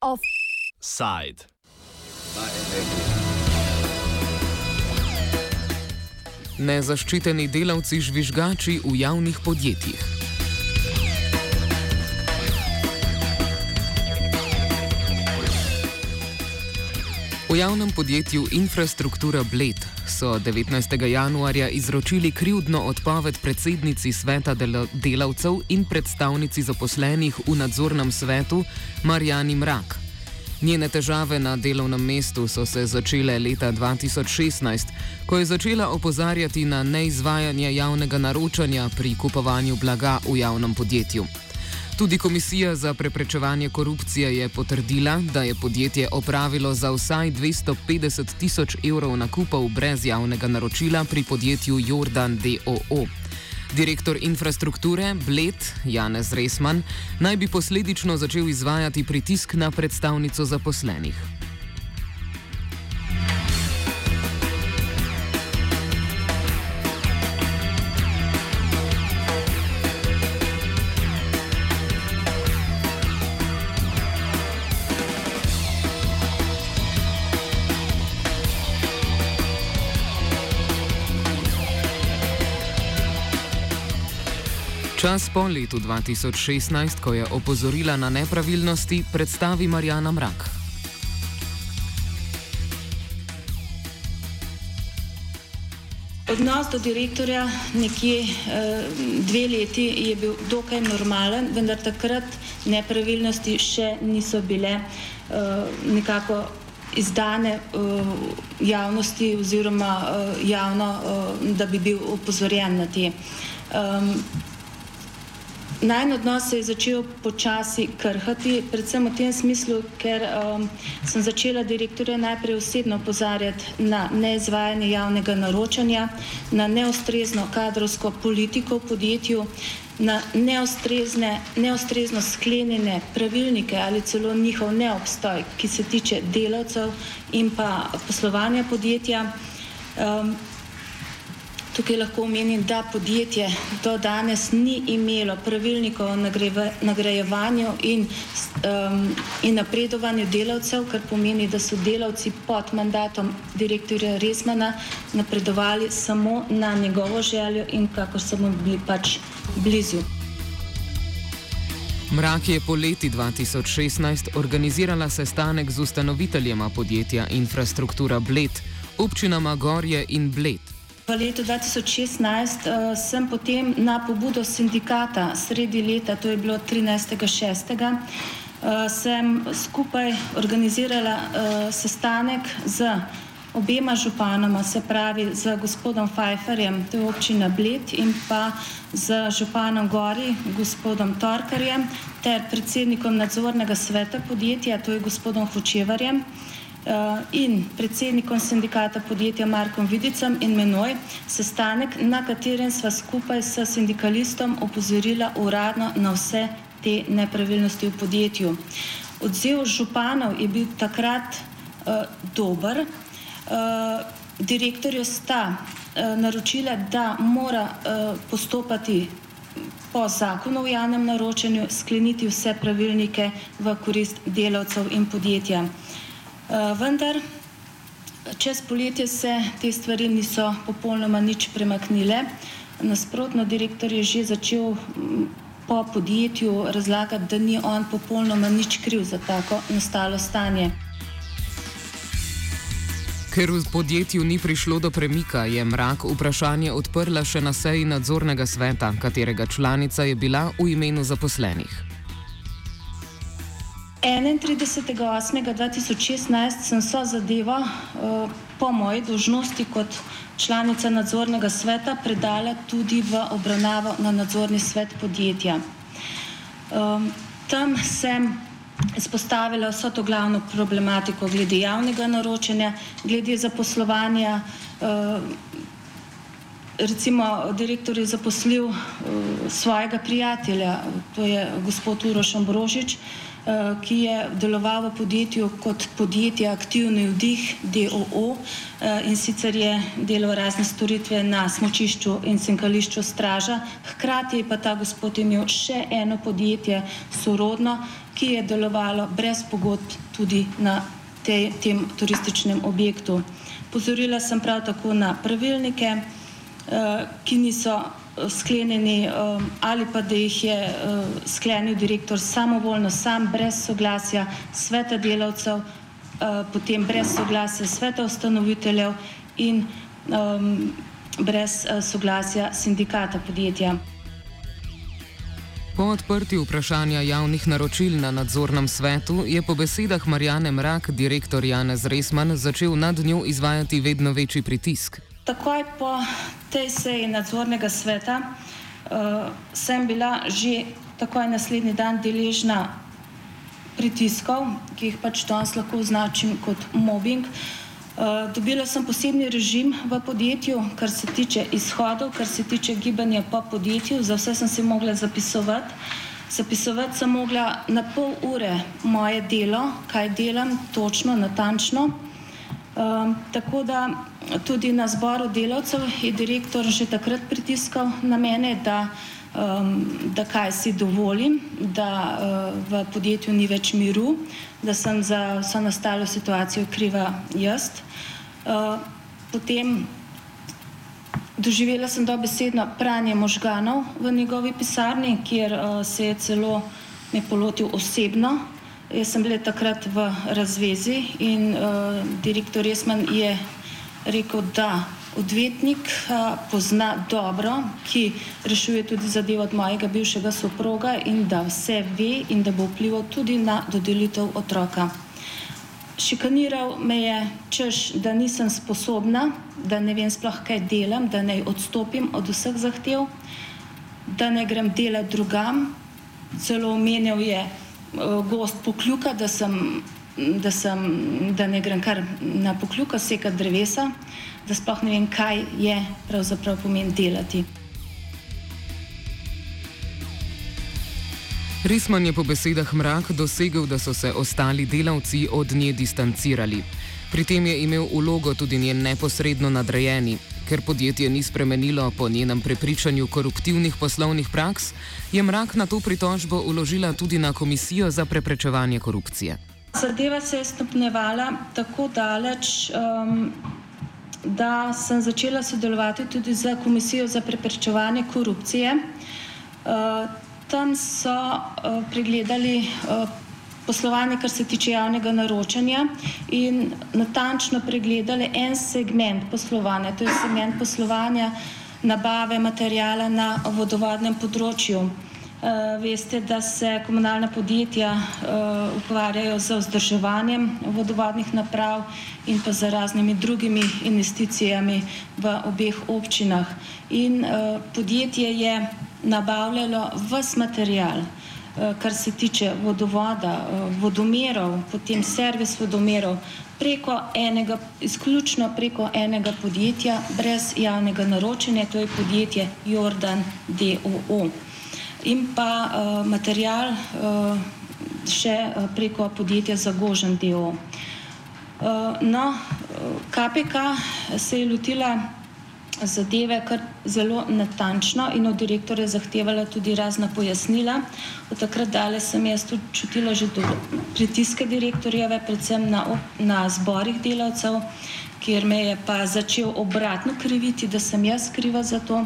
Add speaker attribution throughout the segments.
Speaker 1: Offside. Nezaščiteni delavci žvižgači v javnih podjetjih. V javnem podjetju Infrastruktura Bled so 19. januarja izročili krivdno odpoved predsednici sveta delavcev in predstavnici zaposlenih v nadzornem svetu Marjani Mrak. Njene težave na delovnem mestu so se začele leta 2016, ko je začela opozarjati na neizvajanje javnega naročanja pri kupovanju blaga v javnem podjetju. Tudi Komisija za preprečevanje korupcije je potrdila, da je podjetje opravilo za vsaj 250 tisoč evrov nakupov brez javnega naročila pri podjetju Jordan DOO. Direktor infrastrukture Bled Janez Resman naj bi posledično začel izvajati pritisk na predstavnico zaposlenih. Čas po letu 2016, ko je opozorila na nepravilnosti, predstavi Marjana Mrak.
Speaker 2: Odnos do direktorja nekje eh, dve leti je bil dokaj normalen, vendar takrat nepravilnosti še niso bile eh, nekako izdane eh, javnosti oziroma javno, da bi bil upozorjen na te. Najn odnos se je začel počasi krhati, predvsem v tem smislu, ker um, sem začela direktorja najprej osebno opozarjati na neizvajanje javnega naročanja, na neustrezno kadrovsko politiko v podjetju, na neustrezno sklenjene pravilnike ali celo njihov neobstoj, ki se tiče delavcev in pa poslovanja podjetja. Um, Tukaj lahko omenim, da podjetje do danes ni imelo pravilnikov o nagrajevanju in, um, in napredovanju delavcev, kar pomeni, da so delavci pod mandatom direktorja Rezmana napredovali samo na njegovo željo in kako so mu bili pač blizu.
Speaker 1: Mrak je po leti 2016 organizirala sestanek z ustanoviteljema podjetja Infrastruktura Bled, občinama Gorje in Bled.
Speaker 2: V letu 2016 uh, eh, sem potem na pobudo sindikata sredi leta, to je bilo 13.6., uh, eh, sem skupaj organizirala uh, sestanek z obema županoma, se pravi z gospodom Pfeifferjem, to je občina Bled, in pa z županom Gori, gospodom Torkarjem, ter predsednikom nadzornega sveta podjetja, to je gospodom Hočevarjem. Eh, in predsednikom sindikata podjetja Markom Vidicem in menoj sestanek, na katerem sva skupaj s sindikalistom opozorila uradno na vse te nepravilnosti v podjetju. Odziv županov je bil takrat uh, dober. Uh, direktorju sta uh, naročila, da mora uh, postopati po zakonu o javnem naročanju, skleniti vse pravilnike v korist delavcev in podjetja. Eh, vendar čez poletje se te stvari niso popolnoma nič premaknile. Nasprotno, direktor je že začel mm, po podjetju razlagati, da ni on popolnoma nič kriv za tako nastalo stanje.
Speaker 1: Ker v podjetju ni prišlo do premika, je Mrak vprašanje odprla še na seji nadzornega sveta, katerega članica je bila v imenu zaposlenih.
Speaker 2: 31.8.2016 sem so zadevo uh, po moji dožnosti kot članica nadzornega sveta predala tudi v obravnavo na nadzorni svet podjetja. Um, tam sem izpostavila vso to glavno problematiko glede javnega naročanja, glede zaposlovanja. Uh, recimo, direktor je zaposlil uh, svojega prijatelja, to je gospod Uroš Ambrožič, Eh, ki je deloval v podjetju kot podjetje Aktivni vdih DOO eh, in sicer je delal razne storitve na smočišču in sinkališču Straža. Hkrati je pa ta gospod imel še eno podjetje sorodno, ki je delovalo brez pogod tudi na te, tem turističnem objektu. Pozorila sem prav tako na pravilnike, eh, ki niso sklenjeni um, ali pa da jih je uh, sklenil direktor samovoljno, sam brez soglasja sveta delavcev, uh, potem brez soglasja sveta ustanoviteljev in um, brez uh, soglasja sindikata podjetja.
Speaker 1: Po odprtju vprašanja javnih naročil na nadzornem svetu je po besedah Marjane Mrak direktor Janez Resman začel nad njo izvajati vedno večji pritisk.
Speaker 2: Takoj po tej seji nadzornega sveta uh, sem bila že takoj naslednji dan deležna pritiskov, ki jih pač danes lahko označim kot mobbing. Uh, dobila sem posebni režim v podjetju, kar se tiče izhodov, kar se tiče gibanja po podjetju. Za vse sem se mogla zapisovati. Zapisovati sem mogla na pol ure moje delo, kaj delam, točno, natančno. Um, tako da tudi na zboru delavcev je direktor že takrat pritiskal na mene, da, um, da kaj si dovolim, da uh, v podjetju ni več miru, da sem za vso nastalo situacijo kriva jaz. Uh, potem doživela sem dobesedno pranje možganov v njegovi pisarni, kjer uh, se je celo me polotil osebno. Jaz sem bila takrat v razvezi in uh, direktor Resman je rekel, da odvetnik uh, pozna dobro, ki rešuje tudi zadevo od mojega bivšega soproga in da vse ve in da bo vplival tudi na dodelitev otroka. Šikaniral me je, češ, da nisem sposobna, da ne vem sploh kaj delam, da ne odstopim od vseh zahtev, da ne grem delati drugam, celo omenjal je, gost pokljuka, da, sem, da, sem, da ne grem kar na pokljuka, seka drevesa, da sploh ne vem, kaj je pravzaprav pomen delati.
Speaker 1: Risman je po besedah mrak dosegel, da so se ostali delavci od nje distancirali. Pri tem je imel ulogo tudi njen neposredno nadrejeni, ker podjetje ni spremenilo po njenem prepričanju koruptivnih poslovnih praks, je mrak na to pritožbo uložila tudi na Komisijo za preprečevanje korupcije.
Speaker 2: Zadeva se je stopnevala tako daleč, um, da sem začela sodelovati tudi z Komisijo za preprečevanje korupcije. Uh, tam so uh, pregledali uh, poslovanje, kar se tiče javnega naročanja in natančno pregledali en segment poslovanja, to je segment poslovanja nabave materijala na vodovodnem področju. Uh, veste, da se komunalna podjetja uh, ukvarjajo z vzdrževanjem vodovodnih naprav in pa z raznimi drugimi investicijami v obeh občinah. In uh, podjetje je nabavljalo vse materijal, Eh, kar se tiče vodovoda, eh, vodomerov, potem servis vodomerov, preko enega, izključno preko enega podjetja, brez javnega naročanja, to je podjetje Jordan DOO. In pa uh, material uh, še uh, preko podjetja Zagožen DOO. Uh, no, KPK se je lotila zadeve kar zelo natančno in od direktorja zahtevala tudi razna pojasnila. Od takrat dalje sem jaz tudi čutila že pritiske direktorjeve, predvsem na, na zborih delavcev, kjer me je pa začel obratno kriviti, da sem jaz kriva za to.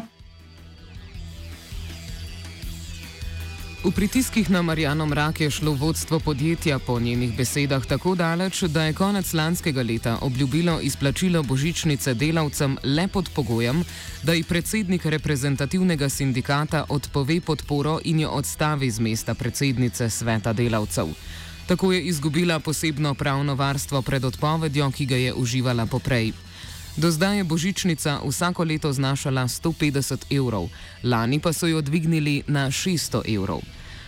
Speaker 1: V pritiskih na Marijano Mrak je šlo vodstvo podjetja po njenih besedah tako daleč, da je konec lanskega leta obljubilo izplačilo božičnice delavcem le pod pogojem, da jih predsednik reprezentativnega sindikata odpove podporo in jo odstavi z mesta predsednice sveta delavcev. Tako je izgubila posebno pravno varstvo pred odpovedjo, ki ga je uživala poprej. Do zdaj je božičnica vsako leto znašala 150 evrov, lani pa so jo dvignili na 600 evrov.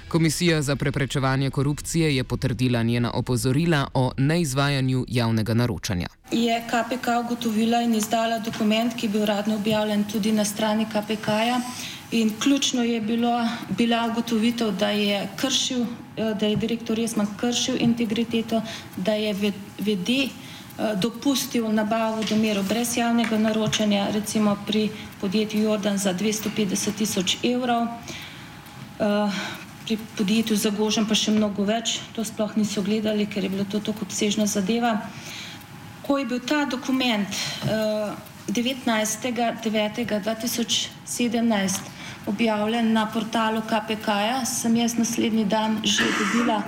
Speaker 1: Komisija za preprečevanje korupcije je potrdila njena opozorila o neizvajanju javnega naročanja.
Speaker 2: Je KPK ugotovila in izdala dokument, ki je bil uradno objavljen tudi na strani KPK-ja. In ključno je bilo, bila ugotovitev, da je kršil da je direktor Resman kršil integriteto, da je vede dopustil nabavo domerov brez javnega naročanja, recimo pri podjetju Jordan za 250 tisoč evrov, pri podjetju Zagožen pa še mnogo več, to sploh niso gledali, ker je bila to tako obsežna zadeva. Ko je bil ta dokument 19.9.2017 objavljen na portalu KPK-ja, sem jaz naslednji dan že dobila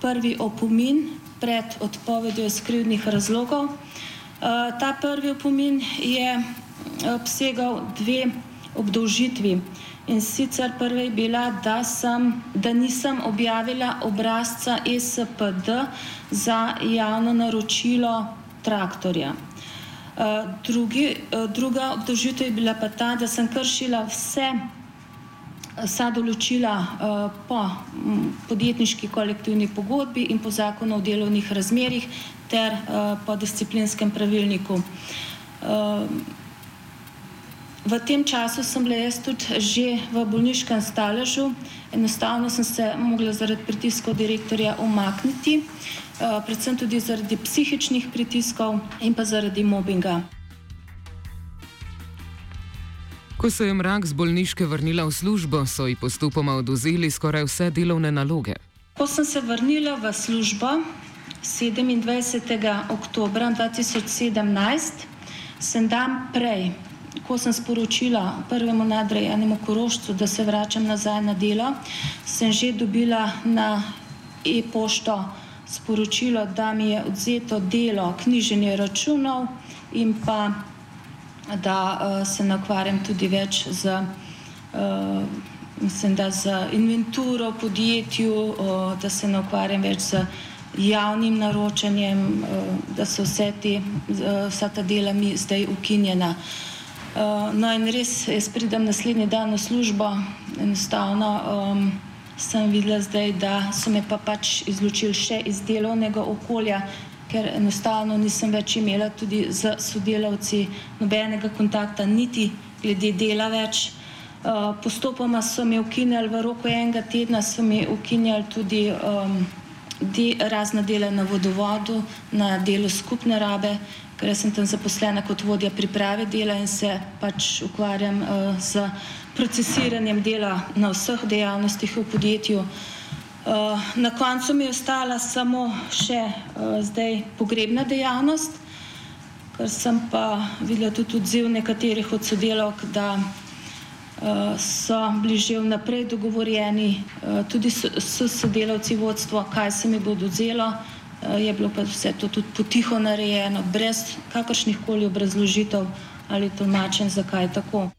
Speaker 2: prvi opomin pred odpovedjo skrivnih razlogov. Ta prvi opomin je obsegal dve obdolžitvi. In sicer prva je bila, da, sem, da nisem objavila obrazca ESPD za javno naročilo traktorja. Drugi, druga obdolžitev je bila pa ta, da sem kršila vse, vsa določila po podjetniški kolektivni pogodbi in po zakonu o delovnih razmerjih ter po disciplinskem pravilniku. V tem času sem bila jaz tudi že v bolniškem staležu, enostavno sem se mogla zaradi pritiskov direktorja umakniti, predvsem tudi zaradi psihičnih pritiskov in pa zaradi mobinga.
Speaker 1: Ko se je mrak z bolniške vrnila v službo, so ji postopoma oduzeli skoraj vse delovne naloge.
Speaker 2: Ko sem se vrnila v službo 27. oktober 2017, sem dan prej ko sem sporočila prvemu nadrejenemu korošcu, da se vračam nazaj na delo, sem že dobila na e-pošto sporočilo, da mi je odzeto delo knjiženje računov in pa da uh, se nakvarjam tudi več z, uh, mislim, da z inventuro v podjetju, uh, da se nakvarjam več z javnim naročanjem, uh, da so vse te, uh, vsa ta dela mi zdaj ukinjena. Uh, no, in res, jaz pridem naslednji dan v službo, enostavno um, sem videla zdaj, da so me pa pač izločili še iz delovnega okolja, ker enostavno nisem več imela tudi z sodelavci nobenega kontakta, niti glede dela več. Uh, postopoma so mi ukinjali v roku enega tedna, so mi ukinjali tudi um, de, razna dela na vodovodu, na delu skupne rabe, ker sem tam zaposlena kot vodja priprave dela in se pač ukvarjam uh, z procesiranjem dela na vseh dejavnostih v podjetju. Uh, na koncu mi je ostala samo še uh, zdaj pogrebna dejavnost, ker sem pa videla tudi odziv nekaterih od sodelavk, da uh, so bili že vnaprej dogovorjeni, uh, tudi so, so sodelavci vodstva, kaj se mi bo odzelo. Eh, je bilo pa vse to tudi potiho narejeno, brez kakršnih koli obrazložitev ali tolmačen, zakaj tako.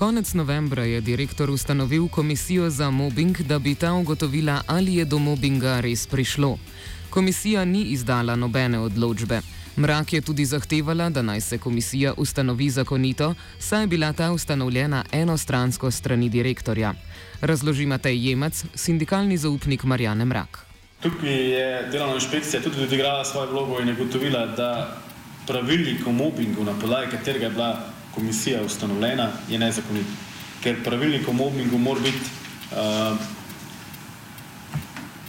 Speaker 1: Konec novembra je direktor ustanovil komisijo za mobbing, da bi ta ugotovila, ali je do mobbinga res prišlo. Komisija ni izdala nobene odločbe. Mrak je tudi zahtevala, da naj se komisija ustanovi zakonito, saj je bila ta ustanovljena enostransko strani direktorja. Razloži Matej Jemec, sindikalni zaupnik Marjane Mrak.
Speaker 3: Tukaj je delovna inšpekcija tudi odigrala svojo vlogo in je gotovila, da pravilnik o mobbingu, na podlagi katerega je bila komisija ustanovljena, je nezakonit. Ker pravilnik o mobbingu mora biti, uh,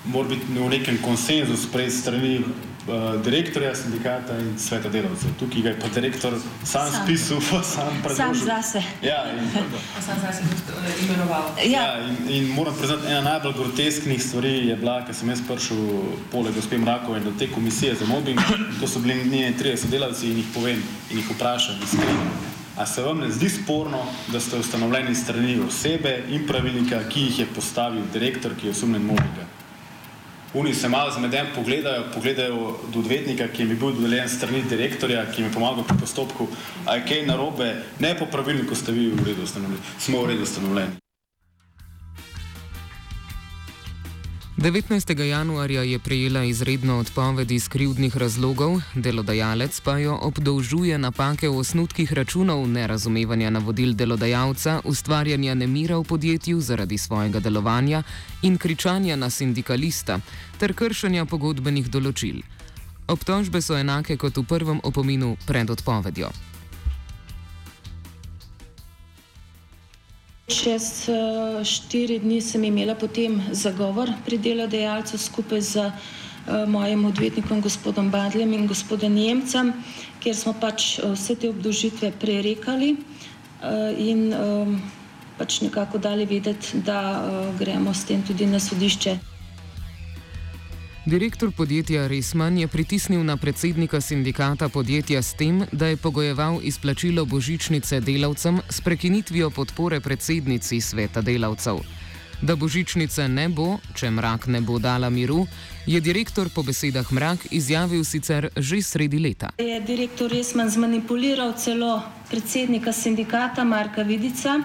Speaker 3: mora biti v nekem konsenzu sprejet strani uh, direktorja sindikata in sveta delavcev. Tukaj je pa direktor sam, sam. spisal, pa sam predložil.
Speaker 2: Sam zase.
Speaker 3: Ja, in,
Speaker 4: sam zase uh, imenoval.
Speaker 3: Ja, ja in, in moram priznati, ena najbolj grotesknih stvari je bila, ker sem jaz prišel poleg gospe Mrakove do te komisije za mobbing, to so bili njeni 30 delavci in jih povem in jih vprašam iskreno. A se vam ne zdi sporno, da ste ustanovljeni strani osebe in pravilnika, ki jih je postavil direktor, ki je osumljen mobinga? Oni se malo zmeden pogledajo, pogledajo do odvetnika, ki jim je bil dodeljen strani direktorja, ki jim je pomagal pri postopku, a je kaj narobe, ne po pravilniku ste vi v redu ustanovljeni, smo v redu ustanovljeni.
Speaker 1: 19. januarja je prejela izredno odpoved iz krivdnih razlogov, delodajalec pa jo obdolžuje napake v osnutkih računov, nerazumevanja navodil delodajalca, ustvarjanja nemira v podjetju zaradi svojega delovanja in kričanja na sindikalista ter kršenja pogodbenih določil. Obtožbe so enake kot v prvem opominu pred odpovedjo.
Speaker 2: Čez uh, štiri dni sem imela potem zagovor pri delodajalcu skupaj z uh, mojim odvetnikom, gospodom Badljem in gospodom Nemcem, kjer smo pač uh, vse te obdožitve prerekali in pač nekako dali vedeti, da gremo s tem tudi na sodišče.
Speaker 1: Direktor podjetja Resman je pritisnil na predsednika sindikata podjetja s tem, da je pogojeval izplačilo božičnice delavcem s prekinitvijo podpore predsednici sveta delavcev. Da božičnice ne bo, če mrak ne bo dala miru, je direktor po besedah mrak izjavil sicer že sredi leta.
Speaker 2: Je direktor Resman zmanipuliral celo predsednika sindikata Marka Vidica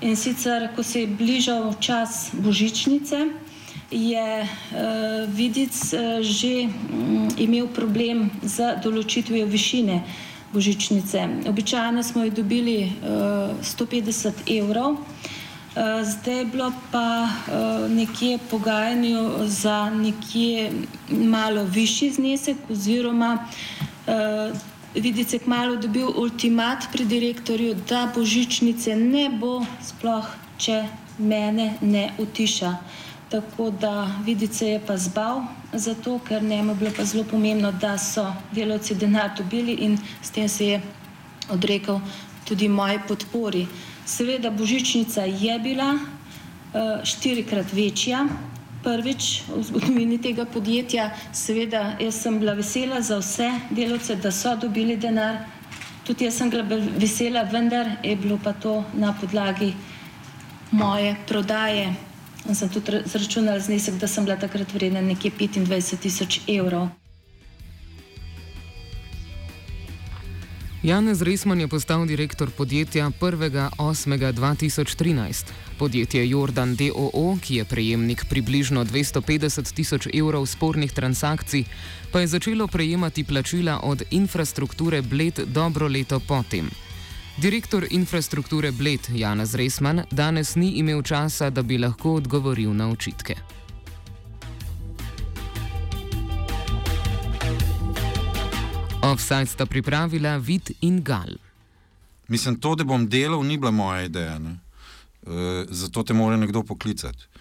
Speaker 2: in sicer, ko se je bližal čas božičnice je uh, Vidic uh, že um, imel problem z določitvijo višine božičnice. Običajno smo jo dobili uh, 150 evrov, uh, zdaj je bilo pa uh, nekje pogajanje za nekje malo višji znesek oziroma uh, Vidic je kmalo dobil ultimat pri direktorju, da božičnice ne bo sploh, če mene ne utiša. Tako da vidice je pa zbal, zato ker njemu je bilo pa zelo pomembno, da so delavci denar dobili in s tem se je odrekel tudi moji podpori. Seveda božičnica je bila uh, štirikrat večja. Prvič v zgodovini tega podjetja, seveda, jaz sem bila vesela za vse delavce, da so dobili denar. Tudi jaz sem bila vesela, vendar je bilo pa to na podlagi moje prodaje. In sem tudi zračunala znesek, da sem bila takrat vredna nekje 25 tisoč evrov.
Speaker 1: Janez Resman je postal direktor podjetja 1.8.2013. Podjetje Jordan DOO, ki je prejemnik približno 250 tisoč evrov spornih transakcij, pa je začelo prejemati plačila od infrastrukture Bled dobro leto potem. Direktor infrastrukture Bled Janez Resman danes ni imel časa, da bi lahko odgovoril na očitke. Offside sta pripravila Vid in Gal.
Speaker 5: Mislim, to, da bom delal, ni bila moja ideja. E, zato te mora nekdo poklicati.